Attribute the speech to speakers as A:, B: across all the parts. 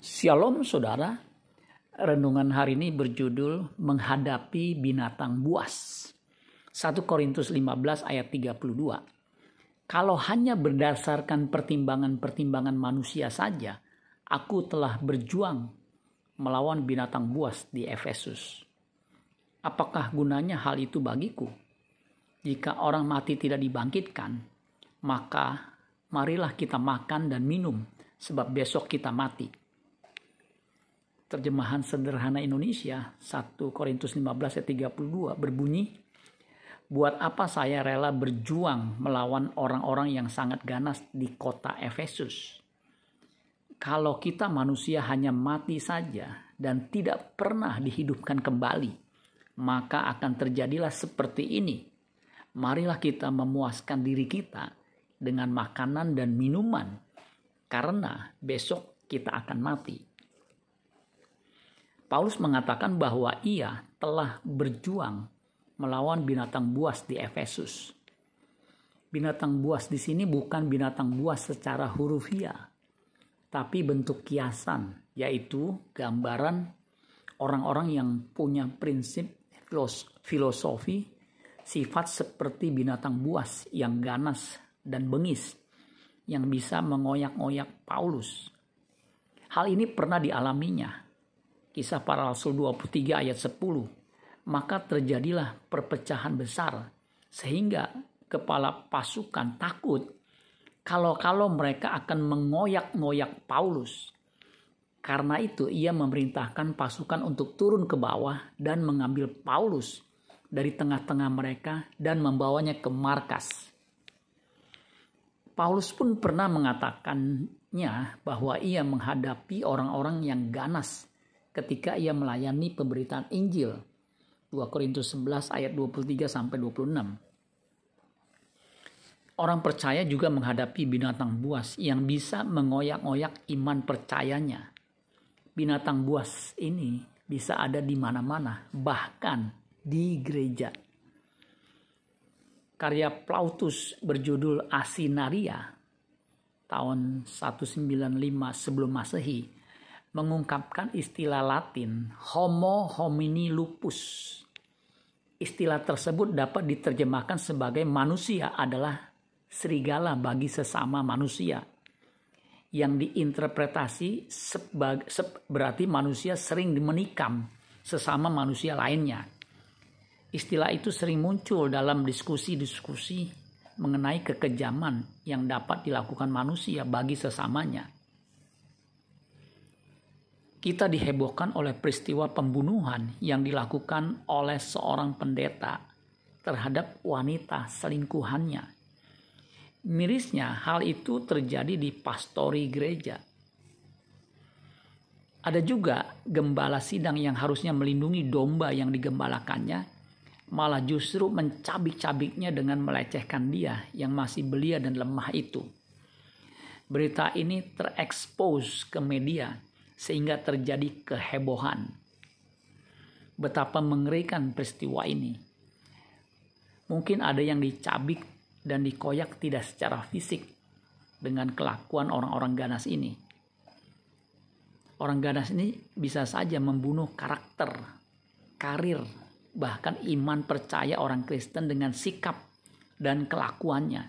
A: Shalom saudara, renungan hari ini berjudul Menghadapi Binatang Buas. 1 Korintus 15 ayat 32. Kalau hanya berdasarkan pertimbangan-pertimbangan manusia saja, aku telah berjuang melawan binatang buas di Efesus. Apakah gunanya hal itu bagiku? Jika orang mati tidak dibangkitkan, maka marilah kita makan dan minum, sebab besok kita mati terjemahan sederhana Indonesia 1 Korintus 15 ayat 32 berbunyi Buat apa saya rela berjuang melawan orang-orang yang sangat ganas di kota Efesus? Kalau kita manusia hanya mati saja dan tidak pernah dihidupkan kembali, maka akan terjadilah seperti ini. Marilah kita memuaskan diri kita dengan makanan dan minuman, karena besok kita akan mati. Paulus mengatakan bahwa ia telah berjuang melawan binatang buas di Efesus. Binatang buas di sini bukan binatang buas secara hurufiah, tapi bentuk kiasan, yaitu gambaran orang-orang yang punya prinsip filosofi sifat seperti binatang buas yang ganas dan bengis yang bisa mengoyak-ngoyak Paulus. Hal ini pernah dialaminya Kisah para Rasul 23 ayat 10. Maka terjadilah perpecahan besar sehingga kepala pasukan takut kalau-kalau mereka akan mengoyak-ngoyak Paulus. Karena itu ia memerintahkan pasukan untuk turun ke bawah dan mengambil Paulus dari tengah-tengah mereka dan membawanya ke markas. Paulus pun pernah mengatakannya bahwa ia menghadapi orang-orang yang ganas ketika ia melayani pemberitaan Injil. 2 Korintus 11 ayat 23 sampai 26. Orang percaya juga menghadapi binatang buas yang bisa mengoyak-ngoyak iman percayanya. Binatang buas ini bisa ada di mana-mana, bahkan di gereja. Karya Plautus berjudul Asinaria tahun 195 sebelum Masehi mengungkapkan istilah Latin Homo homini lupus. Istilah tersebut dapat diterjemahkan sebagai manusia adalah serigala bagi sesama manusia. Yang diinterpretasi sebagai, berarti manusia sering menikam sesama manusia lainnya. Istilah itu sering muncul dalam diskusi-diskusi mengenai kekejaman yang dapat dilakukan manusia bagi sesamanya kita dihebohkan oleh peristiwa pembunuhan yang dilakukan oleh seorang pendeta terhadap wanita selingkuhannya. Mirisnya, hal itu terjadi di pastori gereja. Ada juga gembala sidang yang harusnya melindungi domba yang digembalakannya, malah justru mencabik-cabiknya dengan melecehkan dia yang masih belia dan lemah itu. Berita ini terekspos ke media sehingga terjadi kehebohan. Betapa mengerikan peristiwa ini. Mungkin ada yang dicabik dan dikoyak tidak secara fisik dengan kelakuan orang-orang ganas ini. Orang ganas ini bisa saja membunuh karakter, karir, bahkan iman percaya orang Kristen dengan sikap dan kelakuannya.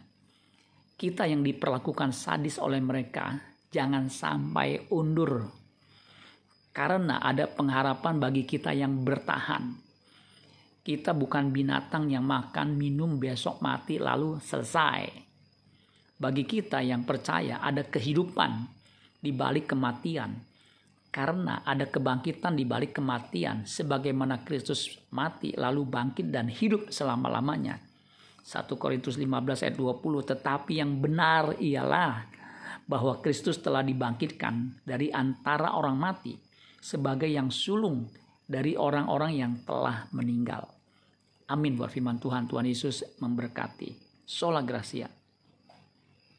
A: Kita yang diperlakukan sadis oleh mereka, jangan sampai undur karena ada pengharapan bagi kita yang bertahan. Kita bukan binatang yang makan, minum, besok mati lalu selesai. Bagi kita yang percaya ada kehidupan di balik kematian. Karena ada kebangkitan di balik kematian sebagaimana Kristus mati lalu bangkit dan hidup selama-lamanya. 1 Korintus 15 ayat 20 tetapi yang benar ialah bahwa Kristus telah dibangkitkan dari antara orang mati sebagai yang sulung dari orang-orang yang telah meninggal. Amin buat firman Tuhan. Tuhan Yesus memberkati. Sola Gracia.